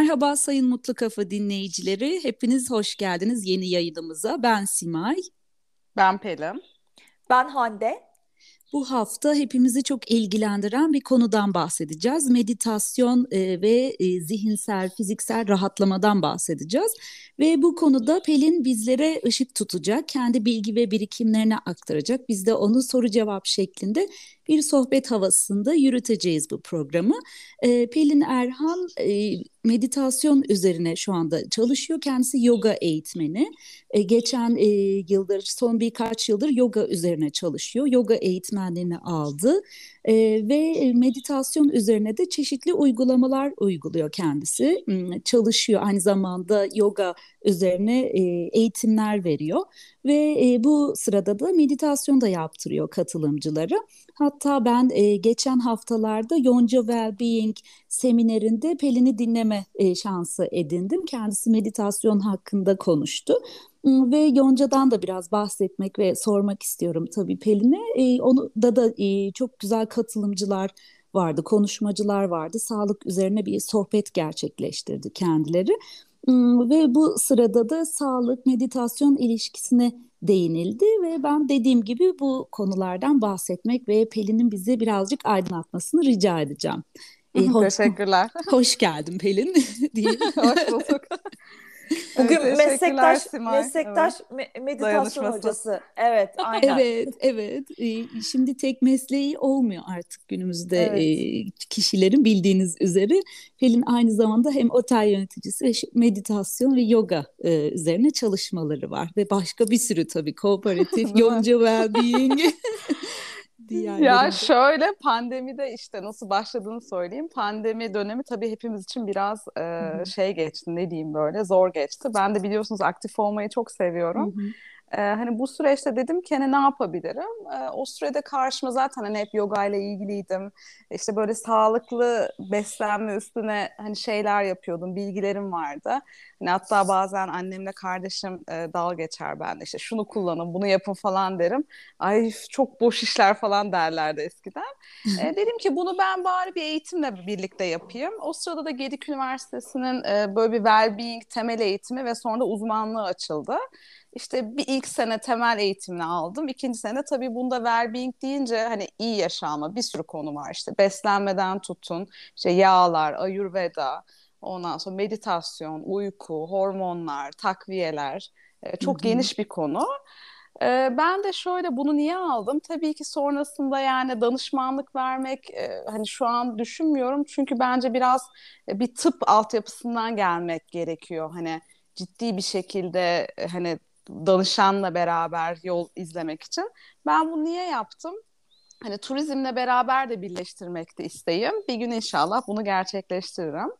Merhaba Sayın Mutlu Kafa dinleyicileri. Hepiniz hoş geldiniz yeni yayınımıza. Ben Simay. Ben Pelin. Ben Hande. Bu hafta hepimizi çok ilgilendiren bir konudan bahsedeceğiz. Meditasyon e, ve e, zihinsel, fiziksel rahatlamadan bahsedeceğiz. Ve bu konuda Pelin bizlere ışık tutacak, kendi bilgi ve birikimlerini aktaracak. Biz de onu soru cevap şeklinde bir sohbet havasında yürüteceğiz bu programı. E, Pelin Erhan e, meditasyon üzerine şu anda çalışıyor. Kendisi yoga eğitmeni. E, geçen e, yıldır, son birkaç yıldır yoga üzerine çalışıyor. Yoga eğitmenliğini aldı e, ve meditasyon üzerine de çeşitli uygulamalar uyguluyor kendisi. Çalışıyor aynı zamanda yoga üzerine e, eğitimler veriyor ve e, bu sırada da meditasyon da yaptırıyor katılımcıları. Hatta ben e, geçen haftalarda Yonca Wellbeing seminerinde Pelin'i dinleme şansı edindim. Kendisi meditasyon hakkında konuştu. Ve Yonca'dan da biraz bahsetmek ve sormak istiyorum tabii Pelin'e. E, onu da da çok güzel katılımcılar vardı, konuşmacılar vardı. Sağlık üzerine bir sohbet gerçekleştirdi kendileri. Ve bu sırada da sağlık meditasyon ilişkisine değinildi ve ben dediğim gibi bu konulardan bahsetmek ve Pelin'in bizi birazcık aydınlatmasını rica edeceğim. E, hoş, Teşekkürler. Hoş geldin Pelin. hoş bulduk. Bugün evet, meslektaş Simay. meslektaş evet. meditasyon hocası. Evet, aynen. evet, evet. Şimdi tek mesleği olmuyor artık günümüzde evet. kişilerin bildiğiniz üzere. Pelin aynı zamanda hem otel yöneticisi ve meditasyon ve yoga üzerine çalışmaları var ve başka bir sürü tabii kooperatif, Yonca Wellbeing. Ya şöyle pandemide işte nasıl başladığını söyleyeyim. Pandemi dönemi tabii hepimiz için biraz e, şey geçti ne diyeyim böyle zor geçti. Ben de biliyorsunuz aktif olmayı çok seviyorum. Ee, hani bu süreçte dedim ki hani ne yapabilirim? Ee, o sürede karşıma zaten hani hep yoga ile ilgiliydim. İşte böyle sağlıklı beslenme üstüne hani şeyler yapıyordum, bilgilerim vardı. Hani hatta bazen annemle kardeşim e, dal geçer ben de işte şunu kullanın, bunu yapın falan derim. Ay çok boş işler falan derlerdi eskiden. e, dedim ki bunu ben bari bir eğitimle birlikte yapayım. O sırada da Gedik Üniversitesi'nin e, böyle bir well-being temel eğitimi ve sonra da uzmanlığı açıldı. İşte bir ilk sene temel eğitimini aldım. İkinci sene tabii bunda well-being deyince hani iyi yaşama bir sürü konu var işte. Beslenmeden tutun, işte yağlar, ayurveda, ondan sonra meditasyon, uyku, hormonlar, takviyeler. E, çok Hı-hı. geniş bir konu. E, ben de şöyle bunu niye aldım? Tabii ki sonrasında yani danışmanlık vermek e, hani şu an düşünmüyorum. Çünkü bence biraz bir tıp altyapısından gelmek gerekiyor. Hani ciddi bir şekilde hani danışanla beraber yol izlemek için. Ben bunu niye yaptım? Hani turizmle beraber de birleştirmek de isteğim. Bir gün inşallah bunu gerçekleştiririm.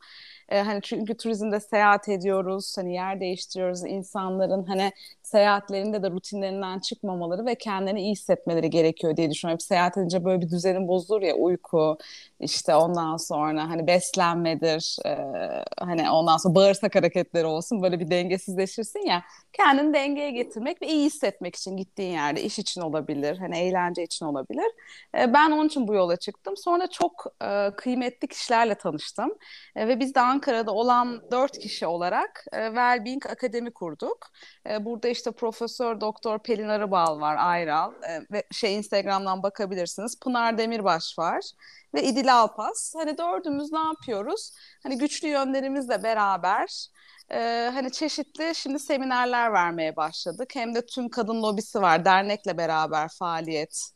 E, hani çünkü turizmde seyahat ediyoruz, hani yer değiştiriyoruz. insanların hani seyahatlerinde de rutinlerinden çıkmamaları ve kendilerini iyi hissetmeleri gerekiyor diye düşünüyorum. Hep seyahat edince böyle bir düzenin bozulur ya uyku, işte ondan sonra hani beslenmedir, e, hani ondan sonra bağırsak hareketleri olsun böyle bir dengesizleşirsin ya. Kendini dengeye getirmek ve iyi hissetmek için gittiğin yerde iş için olabilir, hani eğlence için olabilir. E, ben onun için bu yola çıktım. Sonra çok e, kıymetli kişilerle tanıştım e, ve biz de Ankara'da olan dört kişi olarak e, Wellbeing Akademi kurduk. E, burada işte Profesör Doktor Pelin Arıbal var Ayral e, ve şey Instagram'dan bakabilirsiniz. Pınar Demirbaş var ve İdil Alpas. Hani dördümüz ne yapıyoruz? Hani güçlü yönlerimizle beraber e, hani çeşitli şimdi seminerler vermeye başladık. Hem de tüm kadın lobisi var dernekle beraber faaliyet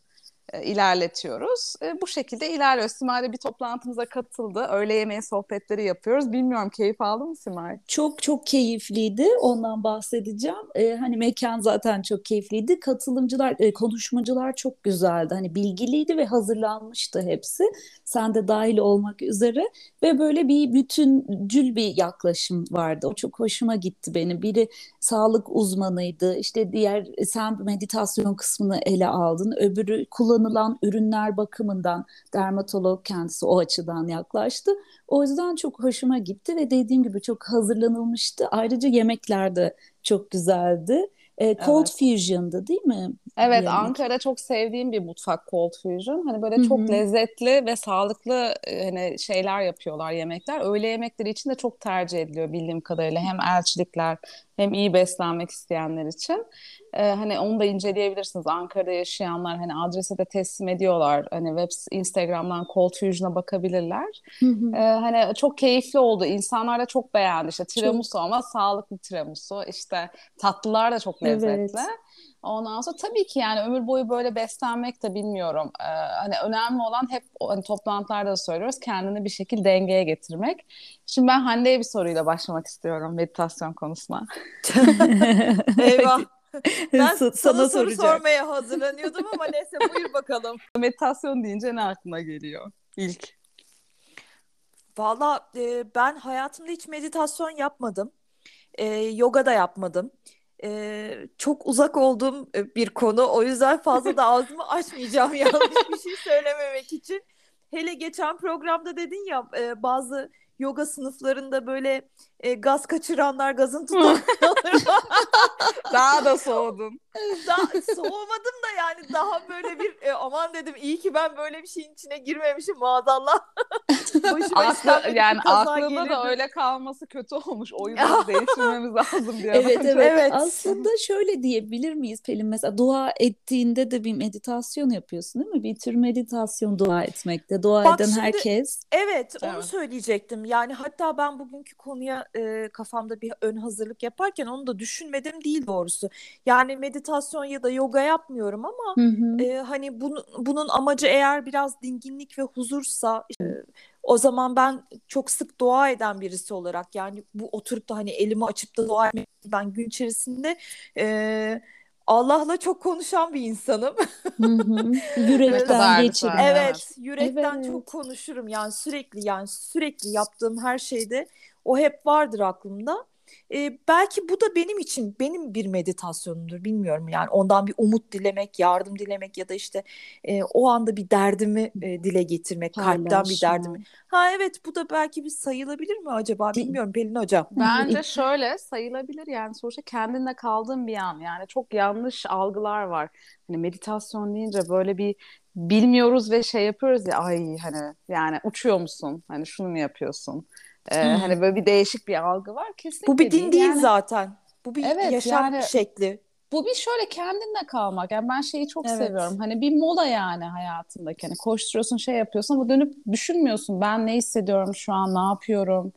ilerletiyoruz. E, bu şekilde ilerliyor. Simay bir toplantımıza katıldı. Öğle yemeği sohbetleri yapıyoruz. Bilmiyorum keyif aldın mı Simay? Çok çok keyifliydi. Ondan bahsedeceğim. E, hani mekan zaten çok keyifliydi. Katılımcılar, e, konuşmacılar çok güzeldi. Hani bilgiliydi ve hazırlanmıştı hepsi. Sen de dahil olmak üzere. Ve böyle bir bütüncül bir yaklaşım vardı. O çok hoşuma gitti benim. Biri sağlık uzmanıydı. İşte diğer sen meditasyon kısmını ele aldın. Öbürü kullanım kullanılan ürünler bakımından dermatolog kendisi o açıdan yaklaştı. O yüzden çok hoşuma gitti ve dediğim gibi çok hazırlanılmıştı. Ayrıca yemekler de çok güzeldi. E, Cold evet. Fusion'dı değil mi? Evet yemek. Ankara çok sevdiğim bir mutfak Cold Fusion. Hani böyle Hı-hı. çok lezzetli ve sağlıklı e, hani şeyler yapıyorlar yemekler. Öğle yemekleri için de çok tercih ediliyor bildiğim kadarıyla. Hem elçilikler hem iyi beslenmek isteyenler için. Ee, hani onu da inceleyebilirsiniz. Ankara'da yaşayanlar hani adrese de teslim ediyorlar. Hani web Instagram'dan Cold Fusion'a bakabilirler. Ee, hani çok keyifli oldu. İnsanlar da çok beğendi. İşte tiramisu çok. ama sağlıklı tiramisu. İşte tatlılar da çok lezzetli. Evet. Ondan sonra tabii ki yani ömür boyu böyle beslenmek de bilmiyorum. Ee, hani önemli olan hep hani toplantılarda da söylüyoruz kendini bir şekilde dengeye getirmek. Şimdi ben Hande'ye bir soruyla başlamak istiyorum meditasyon konusuna. Eyvah. Ben sana, sana soru sormaya hazırlanıyordum ama neyse buyur bakalım. Meditasyon deyince ne aklına geliyor ilk? Valla e, ben hayatımda hiç meditasyon yapmadım. E, yoga da yapmadım e, çok uzak olduğum bir konu. O yüzden fazla da ağzımı açmayacağım yanlış bir şey söylememek için. Hele geçen programda dedin ya e, bazı yoga sınıflarında böyle e, gaz kaçıranlar gazın tutanlar. daha da soğudun. Daha soğumadım da yani daha böyle bir e, aman dedim iyi ki ben böyle bir şeyin içine girmemişim maazallah. Aklı, yani aklında gelirdi. da öyle kalması kötü olmuş. O yüzden değiştirmemiz lazım diyor. Evet, evet evet. Aslında şöyle diyebilir miyiz Pelin? Mesela dua ettiğinde de bir meditasyon yapıyorsun değil mi? Bir tür meditasyon dua etmekte. Dua Bak eden şimdi, herkes. Evet, onu evet. söyleyecektim. Yani hatta ben bugünkü konuya e, kafamda bir ön hazırlık yaparken onu da düşünmedim değil doğrusu. Yani meditasyon ya da yoga yapmıyorum ama hı hı. E, hani bunu, bunun amacı eğer biraz dinginlik ve huzursa e, o zaman ben çok sık dua eden birisi olarak yani bu oturup da hani elimi açıp da dua etmek ben gün içerisinde e, Allah'la çok konuşan bir insanım. Hı hı. Yürekten geçirim. Evet, yürekten evet. çok konuşurum. Yani sürekli yani sürekli yaptığım her şeyde o hep vardır aklımda. E, belki bu da benim için benim bir meditasyonumdur bilmiyorum yani ondan bir umut dilemek, yardım dilemek ya da işte e, o anda bir derdimi e, dile getirmek, Paylaşma. kalpten bir derdimi. Ha evet bu da belki bir sayılabilir mi acaba bilmiyorum Pelin hocam. Bence şöyle sayılabilir yani sonuçta kendinle kaldığın bir an yani çok yanlış algılar var. Hani meditasyon deyince böyle bir bilmiyoruz ve şey yapıyoruz ya ay hani yani uçuyor musun? Hani şunu mu yapıyorsun? Ee, hmm. Hani böyle bir değişik bir algı var kesinlikle. Bu bir din değil yani, zaten. Bu bir evet, yaşam yani, şekli. Bu bir şöyle kendinle kalmak. Yani ben şeyi çok evet. seviyorum. Hani bir mola yani hayatındaki. Hani koşturuyorsun, şey yapıyorsun ama dönüp düşünmüyorsun. Ben ne hissediyorum şu an, ne yapıyorum?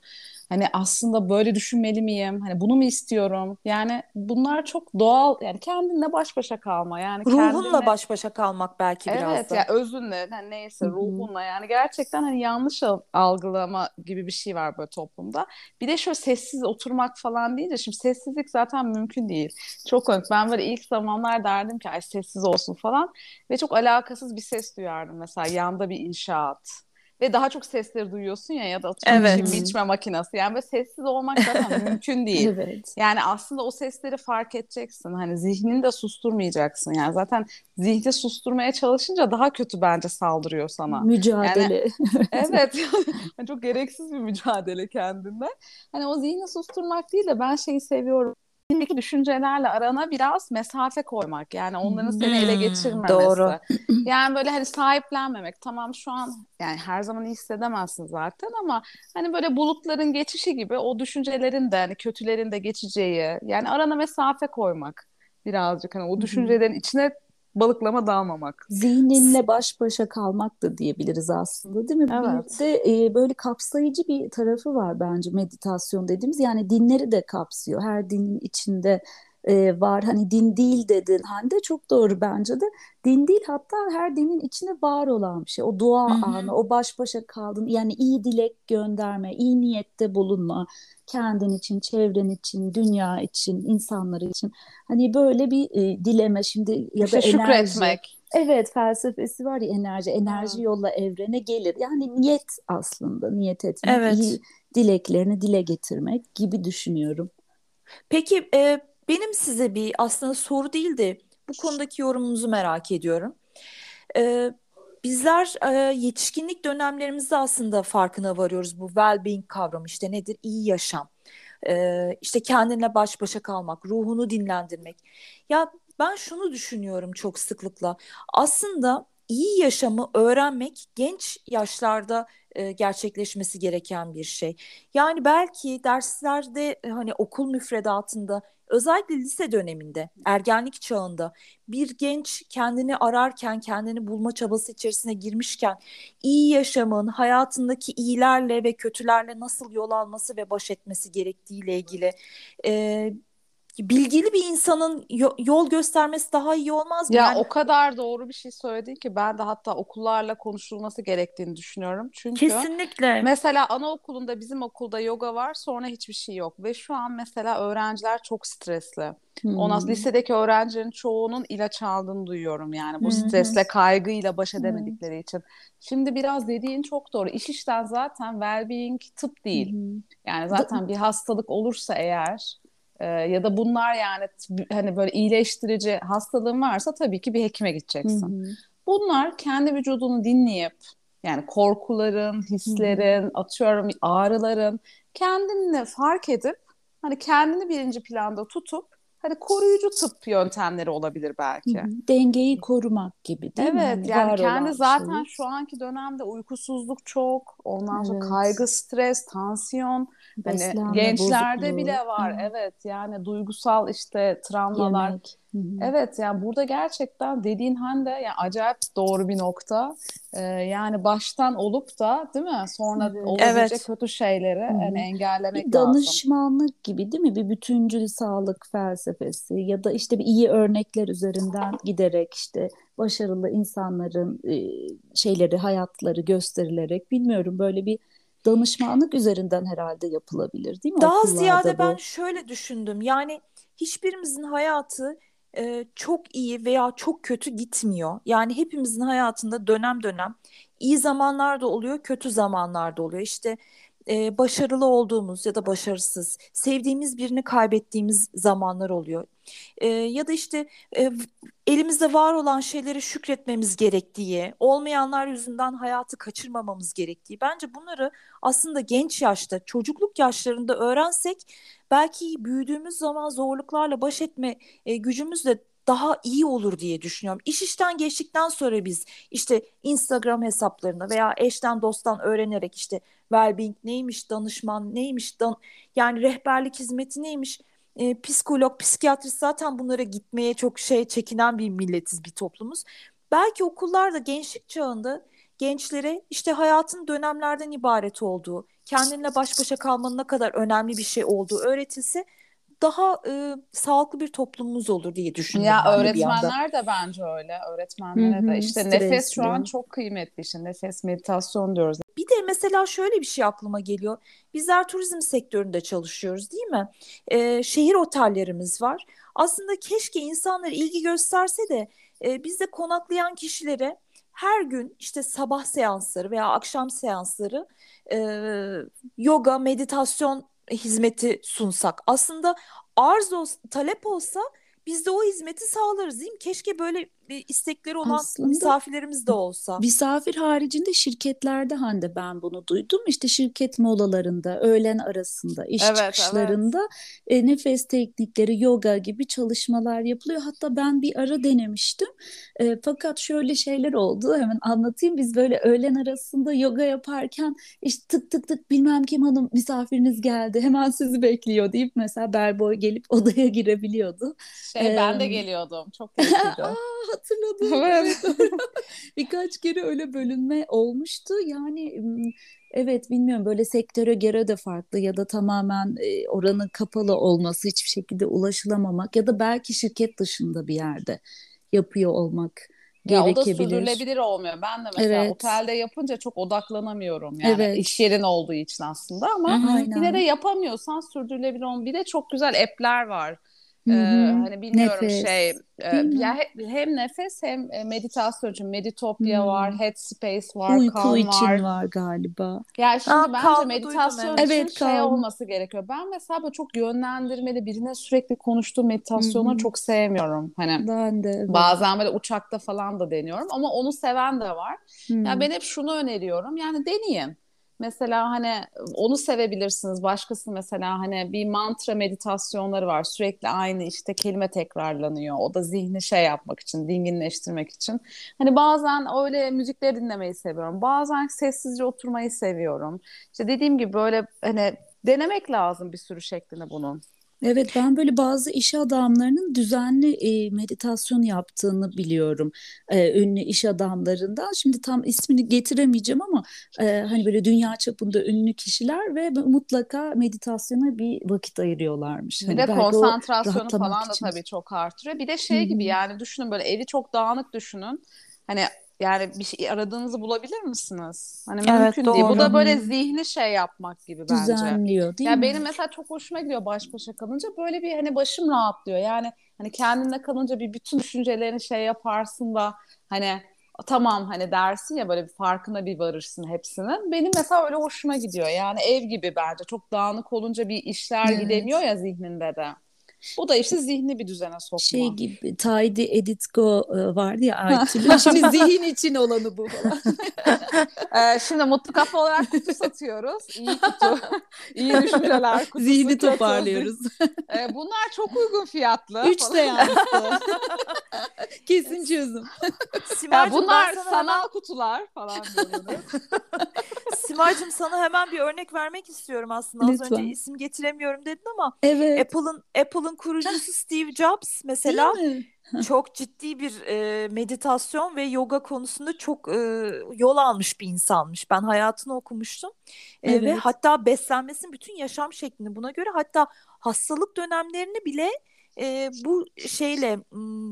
Hani aslında böyle düşünmeli miyim? Hani bunu mu istiyorum? Yani bunlar çok doğal. Yani kendinle baş başa kalma. Yani ruhunla kendine... baş başa kalmak belki evet, biraz da. Evet ya yani özünle hani neyse ruhunla yani gerçekten hani yanlış algılama gibi bir şey var böyle toplumda. Bir de şöyle sessiz oturmak falan deyince şimdi sessizlik zaten mümkün değil. Çok komik. Ben böyle ilk zamanlar derdim ki ay sessiz olsun falan ve çok alakasız bir ses duyardım mesela yanda bir inşaat ve daha çok sesleri duyuyorsun ya ya da evet. içme makinesi. Yani böyle sessiz olmak zaten mümkün değil. Evet. Yani aslında o sesleri fark edeceksin. Hani zihnini de susturmayacaksın. Yani zaten zihni susturmaya çalışınca daha kötü bence saldırıyor sana. Mücadele. Yani, evet. çok gereksiz bir mücadele kendinde. Hani o zihni susturmak değil de ben şeyi seviyorum zihnindeki düşüncelerle arana biraz mesafe koymak. Yani onların seni hmm, ele geçirmemesi. Doğru. Yani böyle hani sahiplenmemek. Tamam şu an yani her zaman iyi hissedemezsin zaten ama hani böyle bulutların geçişi gibi o düşüncelerin de hani kötülerin de geçeceği yani arana mesafe koymak birazcık hani o düşüncelerin içine balıklama dalmamak. Zihninle baş başa kalmak da diyebiliriz aslında değil mi? Evet. Bir de e, böyle kapsayıcı bir tarafı var bence meditasyon dediğimiz. Yani dinleri de kapsıyor. Her dinin içinde e, var. Hani din değil dedin Hande çok doğru bence de. Din değil hatta her dinin içine var olan bir şey. O dua Hı-hı. anı, o baş başa kaldın. Yani iyi dilek gönderme, iyi niyette bulunma. Kendin için, çevren için, dünya için, insanlar için. Hani böyle bir e, dileme şimdi ya işte da enerji. Şükretmek. Evet felsefesi var ya enerji. Enerji yolla evrene gelir. Yani niyet aslında niyet etmek. Evet. iyi dileklerini dile getirmek gibi düşünüyorum. Peki e, benim size bir aslında soru değil de bu konudaki yorumunuzu merak ediyorum. Ee, bizler e, yetişkinlik dönemlerimizde aslında farkına varıyoruz bu well-being kavramı işte nedir? İyi yaşam. Ee, işte kendinle baş başa kalmak, ruhunu dinlendirmek. Ya ben şunu düşünüyorum çok sıklıkla. Aslında iyi yaşamı öğrenmek genç yaşlarda e, gerçekleşmesi gereken bir şey. Yani belki derslerde e, hani okul müfredatında özellikle lise döneminde, ergenlik çağında bir genç kendini ararken, kendini bulma çabası içerisine girmişken iyi yaşamın, hayatındaki iyilerle ve kötülerle nasıl yol alması ve baş etmesi gerektiğiyle ilgili e, bilgili bir insanın yol göstermesi daha iyi olmaz mı? Ya yani... o kadar doğru bir şey söyledin ki ben de hatta okullarla konuşulması gerektiğini düşünüyorum. Çünkü Kesinlikle. Mesela anaokulunda bizim okulda yoga var sonra hiçbir şey yok ve şu an mesela öğrenciler çok stresli. Hmm. Ondan lisedeki öğrencilerin çoğunun ilaç aldığını duyuyorum yani bu hmm. stresle kaygıyla baş edemedikleri hmm. için. Şimdi biraz dediğin çok doğru. İş işten zaten well-being tıp değil. Hmm. Yani zaten bir hastalık olursa eğer ee, ya da bunlar yani hani böyle iyileştirici hastalığın varsa tabii ki bir hekime gideceksin. Hı hı. Bunlar kendi vücudunu dinleyip yani korkuların, hislerin, hı hı. atıyorum ağrıların kendini fark edip hani kendini birinci planda tutup hani koruyucu tıp yöntemleri olabilir belki. Dengeyi korumak gibi değil evet, mi? Evet hani yani kendi zaten şey. şu anki dönemde uykusuzluk çok, ondan sonra evet. kaygı, stres, tansiyon hani gençlerde bozukluğu. bile var. Hı. Evet yani duygusal işte travmalar. Yemek. Evet yani burada gerçekten dediğin Hande yani acayip doğru bir nokta. Ee, yani baştan olup da değil mi sonra evet. olabilecek evet. kötü şeyleri Hı-hı. yani engellemek bir danışmanlık lazım. gibi değil mi? Bir bütüncül sağlık felsefesi ya da işte bir iyi örnekler üzerinden giderek işte başarılı insanların e, şeyleri hayatları gösterilerek bilmiyorum böyle bir danışmanlık üzerinden herhalde yapılabilir değil mi? Daha Okullarda ziyade bu. ben şöyle düşündüm. Yani hiçbirimizin hayatı e, çok iyi veya çok kötü gitmiyor. Yani hepimizin hayatında dönem dönem iyi zamanlar da oluyor, kötü zamanlar da oluyor. İşte e, başarılı olduğumuz ya da başarısız, sevdiğimiz birini kaybettiğimiz zamanlar oluyor. E, ya da işte e, elimizde var olan şeylere şükretmemiz gerektiği, olmayanlar yüzünden hayatı kaçırmamamız gerektiği. Bence bunları aslında genç yaşta, çocukluk yaşlarında öğrensek belki büyüdüğümüz zaman zorluklarla baş etme e, gücümüz de daha iyi olur diye düşünüyorum. İş işten geçtikten sonra biz işte Instagram hesaplarını veya eşten dosttan öğrenerek işte well-being neymiş, danışman neymiş, dan yani rehberlik hizmeti neymiş, e, psikolog, psikiyatrist zaten bunlara gitmeye çok şey çekinen bir milletiz, bir toplumuz. Belki okullarda gençlik çağında gençlere işte hayatın dönemlerden ibaret olduğu, kendinle baş başa kalmanın ne kadar önemli bir şey olduğu öğretilse daha e, sağlıklı bir toplumumuz olur diye düşünüyorum. Ya öğretmenler de bence öyle. Öğretmenlere Hı-hı, de işte stresli. nefes şu an çok kıymetli işte nefes meditasyon diyoruz. Bir de mesela şöyle bir şey aklıma geliyor. Bizler turizm sektöründe çalışıyoruz değil mi? Ee, şehir otellerimiz var. Aslında keşke insanlar ilgi gösterse de e, bizde konaklayan kişilere her gün işte sabah seansları veya akşam seansları e, yoga, meditasyon hizmeti sunsak. Aslında arz olsa, talep olsa biz de o hizmeti sağlarız değil mi? Keşke böyle istekleri olan Aslında, misafirlerimiz de olsa. Misafir haricinde şirketlerde Hande ben bunu duydum. İşte şirket molalarında, öğlen arasında, iş evet, çıkışlarında evet. E, nefes teknikleri, yoga gibi çalışmalar yapılıyor. Hatta ben bir ara denemiştim. E, fakat şöyle şeyler oldu. Hemen anlatayım. Biz böyle öğlen arasında yoga yaparken işte tık tık tık bilmem kim hanım misafiriniz geldi. Hemen sizi bekliyor deyip mesela berboy gelip odaya girebiliyordu. Şey ee, ben de geliyordum. Çok keyifliydi hatırladım. Evet. Birkaç kere öyle bölünme olmuştu. Yani evet bilmiyorum böyle sektöre göre de farklı ya da tamamen oranın kapalı olması hiçbir şekilde ulaşılamamak ya da belki şirket dışında bir yerde yapıyor olmak ya o da sürdürülebilir olmuyor. Ben de mesela evet. otelde yapınca çok odaklanamıyorum. Yani evet. iş yerin olduğu için aslında ama Aynen. yine de yapamıyorsan sürdürülebilir olmuyor. Bir de çok güzel app'ler var. Ee, hani bilmiyorum nefes. şey e, ya hem nefes hem meditasyon için Meditopia hmm. var, Headspace var, Uyku Calm için var. var galiba. Ya şimdi Aa, bence meditasyon için evet, şey calm. olması gerekiyor. Ben mesela böyle çok yönlendirmeli birine sürekli konuştuğu meditasyonu hmm. çok sevmiyorum. Hani ben de. Evet. Bazen böyle uçakta falan da deniyorum ama onu seven de var. Hmm. Ya ben hep şunu öneriyorum. Yani deneyin. Mesela hani onu sevebilirsiniz. Başkası mesela hani bir mantra meditasyonları var. Sürekli aynı işte kelime tekrarlanıyor. O da zihni şey yapmak için, dinginleştirmek için. Hani bazen öyle müzikleri dinlemeyi seviyorum. Bazen sessizce oturmayı seviyorum. İşte dediğim gibi böyle hani denemek lazım bir sürü şeklinde bunun. Evet ben böyle bazı iş adamlarının düzenli e, meditasyon yaptığını biliyorum. E, ünlü iş adamlarından. Şimdi tam ismini getiremeyeceğim ama e, hani böyle dünya çapında ünlü kişiler ve mutlaka meditasyona bir vakit ayırıyorlarmış. Bir hani de konsantrasyonu falan da tabii çok artırıyor. Bir de şey gibi yani düşünün böyle evi çok dağınık düşünün. Hani yani bir şey aradığınızı bulabilir misiniz? Hani evet, mümkün doğru. değil. Bu da böyle zihni şey yapmak gibi bence. Düzenliyor değil yani mi? Benim mesela çok hoşuma gidiyor baş başa kalınca. Böyle bir hani başım rahatlıyor. Yani hani kendinde kalınca bir bütün düşüncelerini şey yaparsın da hani tamam hani dersin ya böyle bir farkına bir varırsın hepsinin. Benim mesela öyle hoşuma gidiyor. Yani ev gibi bence. Çok dağınık olunca bir işler evet. gidemiyor ya zihninde de. Bu da işte zihni bir düzene sokma. Şey gibi Tidy Edit Go e, vardı ya Aytül'ün. Şimdi zihin için olanı bu falan. ee, şimdi mutlu kafa olarak kutu satıyoruz. İyi kutu. İyi düşünceler kutusu. Zihni toparlıyoruz. ee, bunlar çok uygun fiyatlı. Üç seansı. Kesin çözüm. ya bunlar sanal hemen... kutular falan böyle. Simay'cığım sana hemen bir örnek vermek istiyorum aslında. Az Lütfen. önce isim getiremiyorum dedin ama evet. Apple'ın Apple'ın kurucusu Steve Jobs mesela çok ciddi bir e, meditasyon ve yoga konusunda çok e, yol almış bir insanmış. Ben hayatını okumuştum. E, evet. Ve hatta beslenmesinin bütün yaşam şeklini buna göre hatta hastalık dönemlerini bile e, bu şeyle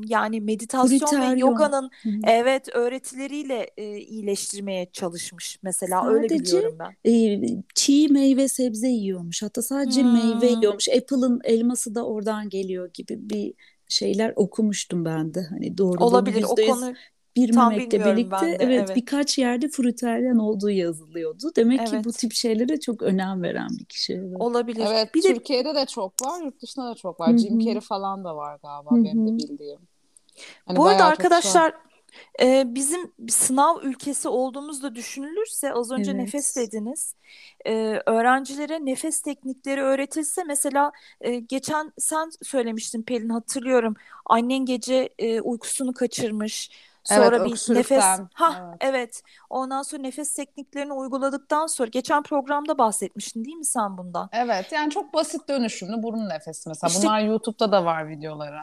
yani meditasyon Fritaryon. ve yoganın Hı-hı. evet öğretileriyle e, iyileştirmeye çalışmış mesela sadece, öyle biliyorum ben. E, çiğ meyve sebze yiyormuş hatta sadece hmm. meyve yiyormuş Apple'ın elması da oradan geliyor gibi bir şeyler okumuştum ben de hani doğru olabilir o konu bilmemekle birlikte de, evet, evet birkaç yerde fruteryan olduğu yazılıyordu. Demek evet. ki bu tip şeylere çok önem veren bir kişi. Evet. Olabilir. Evet bir Türkiye'de de... de çok var yurt dışında da çok var. Hı-hı. Jim Carrey falan da var galiba Hı-hı. benim de bildiğim. Hani bu arada arkadaşlar e, bizim sınav ülkesi olduğumuz da düşünülürse az önce evet. nefes dediniz. E, öğrencilere nefes teknikleri öğretilse mesela e, geçen sen söylemiştin Pelin hatırlıyorum. Annen gece e, uykusunu kaçırmış Sonra evet, bir nefes ha evet. evet. Ondan sonra nefes tekniklerini uyguladıktan sonra geçen programda bahsetmiştin değil mi sen bundan? Evet. Yani çok basit dönüşümlü burun nefesi mesela. İşte, bunlar YouTube'da da var videoları.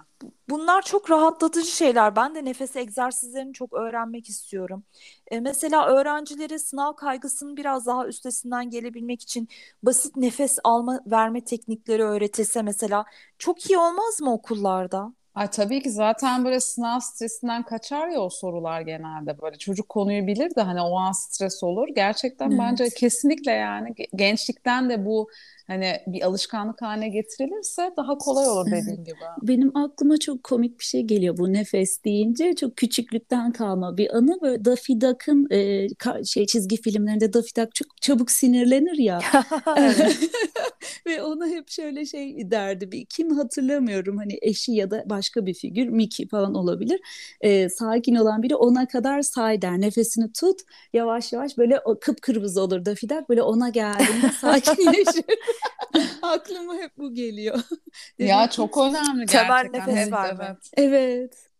Bunlar çok rahatlatıcı şeyler. Ben de nefes egzersizlerini çok öğrenmek istiyorum. E, mesela öğrencilere sınav kaygısının biraz daha üstesinden gelebilmek için basit nefes alma verme teknikleri öğretilse mesela çok iyi olmaz mı okullarda? Ay tabii ki zaten böyle sınav stresinden kaçar ya o sorular genelde böyle çocuk konuyu bilir de hani o an stres olur. Gerçekten evet. bence kesinlikle yani gençlikten de bu hani bir alışkanlık haline getirilirse daha kolay olur dediğin gibi. Benim aklıma çok komik bir şey geliyor bu nefes deyince. Çok küçüklükten kalma bir anı. Böyle Daffy Duck'ın e, şey çizgi filmlerinde Daffy Duck çok çabuk sinirlenir ya. Ve ona hep şöyle şey derdi. Bir, kim hatırlamıyorum hani eşi ya da başka bir figür Mickey falan olabilir. E, sakin olan biri ona kadar say der. Nefesini tut. Yavaş yavaş böyle o, kıpkırmızı olur Daffy Duck. Böyle ona geldiğinde sakinleşir. Aklıma hep bu geliyor. ya çok önemli gerçekten. Nefes var. Evet. Evet.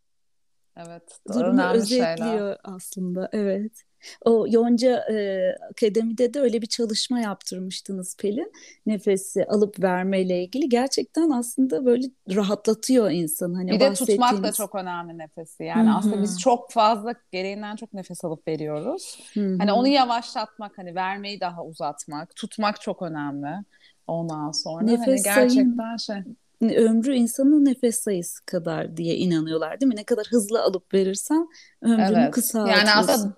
Evet. Durumu özetliyor şeyler. aslında. Evet. O Yonca e, Akademi'de de öyle bir çalışma yaptırmıştınız Pelin. Nefesi alıp vermeyle ilgili. Gerçekten aslında böyle rahatlatıyor insanı. Hani bir de tutmak da çok önemli nefesi. Yani Hı-hı. aslında biz çok fazla gereğinden çok nefes alıp veriyoruz. Hı-hı. Hani onu yavaşlatmak, hani vermeyi daha uzatmak, tutmak çok önemli. Ondan sonra hani nefes hani gerçekten sayın... şey ömrü insanın nefes sayısı kadar diye inanıyorlar değil mi? Ne kadar hızlı alıp verirsen ömrünü evet. kısaltıyorsun. Yani aslında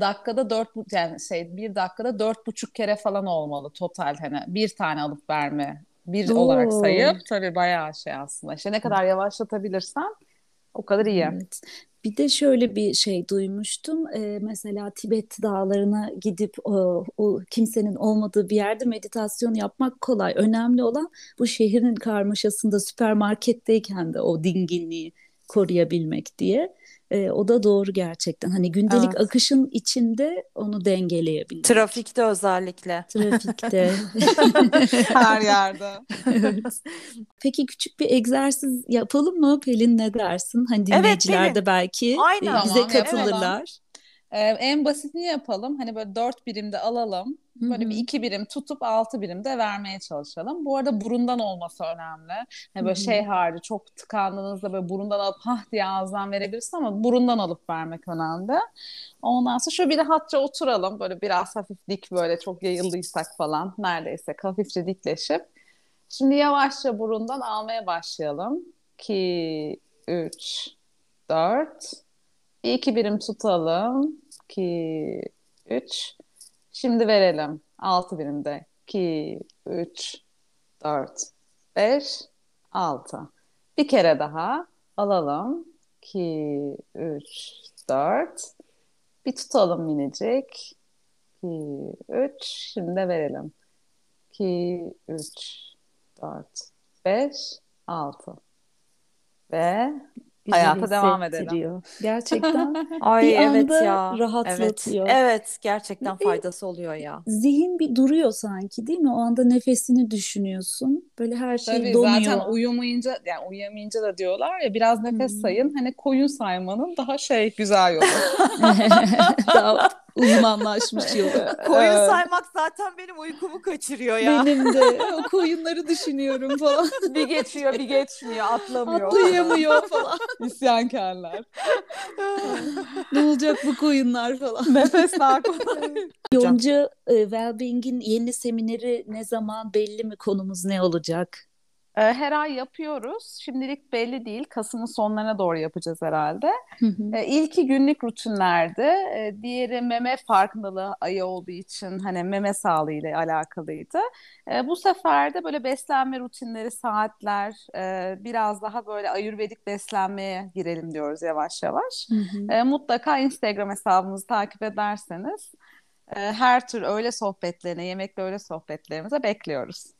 dakikada dört yani şey bir dakikada dört buçuk kere falan olmalı total hani bir tane alıp verme bir Oo. olarak sayıp tabii bayağı şey aslında işte ne kadar yavaşlatabilirsen o kadar iyi. Evet. Bir de şöyle bir şey duymuştum. Ee, mesela Tibet dağlarına gidip o, o kimsenin olmadığı bir yerde meditasyon yapmak kolay. Önemli olan bu şehrin karmaşasında süpermarketteyken de o dinginliği koruyabilmek diye. E, o da doğru gerçekten. Hani gündelik evet. akışın içinde onu dengeleyebilmek. Trafikte özellikle. Trafikte. Her yerde. evet. Peki küçük bir egzersiz yapalım mı Pelin ne dersin? Hani dinleyiciler evet, de belki Aynen. bize katılırlar. Evet. Ee, en basitini yapalım. Hani böyle dört birimde alalım. Böyle Hı-hı. bir iki birim tutup altı birimde vermeye çalışalım. Bu arada burundan olması önemli. Hani böyle Hı-hı. şey harici çok tıkandığınızda böyle burundan alıp hah diye ağızdan verebilirsin ama burundan alıp vermek önemli. Ondan sonra şöyle bir rahatça oturalım. Böyle biraz hafif dik böyle çok yayıldıysak falan neredeyse hafifçe dikleşip. Şimdi yavaşça burundan almaya başlayalım. 2, 3, 4. Bir iki birim tutalım. 2, 3. Şimdi verelim. 6 birimde. 2, 3, 4, 5, 6. Bir kere daha alalım. 2, 3, 4. Bir tutalım minicik. 2, 3. Şimdi verelim. 2, 3, 4, 5, 6. Ve Güzel hayata devam edelim. Gerçekten Ay bir evet anda ya. rahatlatıyor. Evet, evet gerçekten faydası oluyor ya. Zihin bir duruyor sanki değil mi? O anda nefesini düşünüyorsun. Böyle her şey Tabii, donuyor. Zaten uyumayınca yani uyuyamayınca da diyorlar ya biraz nefes hmm. sayın. Hani koyun saymanın daha şey güzel yolu. daha uzmanlaşmış yolu. Koyun evet. saymak zaten benim uykumu kaçırıyor ya. Benim de. O koyunları düşünüyorum falan. bir geçiyor bir geçmiyor atlamıyor. Atlayamıyor falan. İsyankarlar. ne olacak bu koyunlar falan. Nefes daha kolay. Yonca e, Wellbeing'in yeni semineri ne zaman belli mi konumuz ne olacak? Ee, her ay yapıyoruz. Şimdilik belli değil. Kasım'ın sonlarına doğru yapacağız herhalde. Hı ee, İlki günlük rutinlerdi. Ee, diğeri meme farkındalığı ayı olduğu için hani meme sağlığı ile alakalıydı. Bu sefer de böyle beslenme rutinleri, saatler, e, biraz daha böyle ayurvedik beslenmeye girelim diyoruz yavaş yavaş. Mutlaka Instagram hesabımızı takip ederseniz e, her tür öğle sohbetlerine, yemekle öğle sohbetlerimize bekliyoruz.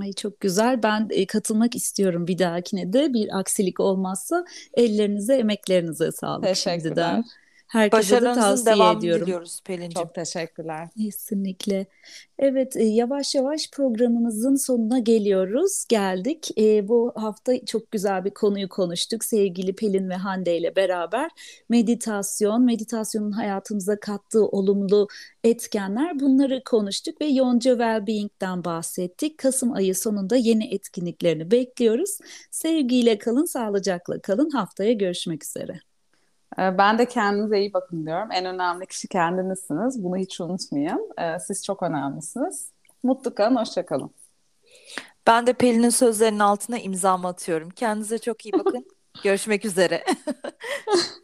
Ay çok güzel. Ben e, katılmak istiyorum bir dahakine de bir aksilik olmazsa ellerinize, emeklerinize sağlık Teşekkürler. şimdiden. Herkese de tavsiye ediyorum. diliyoruz Pelin'ciğim. Çok teşekkürler. Kesinlikle. Evet e, yavaş yavaş programımızın sonuna geliyoruz. Geldik. E, bu hafta çok güzel bir konuyu konuştuk. Sevgili Pelin ve Hande ile beraber meditasyon, meditasyonun hayatımıza kattığı olumlu etkenler bunları konuştuk ve Yonca Wellbeing'den bahsettik. Kasım ayı sonunda yeni etkinliklerini bekliyoruz. Sevgiyle kalın, sağlıcakla kalın. Haftaya görüşmek üzere. Ee, ben de kendinize iyi bakın diyorum. En önemli kişi kendinizsiniz. Bunu hiç unutmayın. Ee, siz çok önemlisiniz. Mutlu kalın, hoşça kalın. Ben de Pelin'in sözlerinin altına imzamı atıyorum. Kendinize çok iyi bakın. Görüşmek üzere.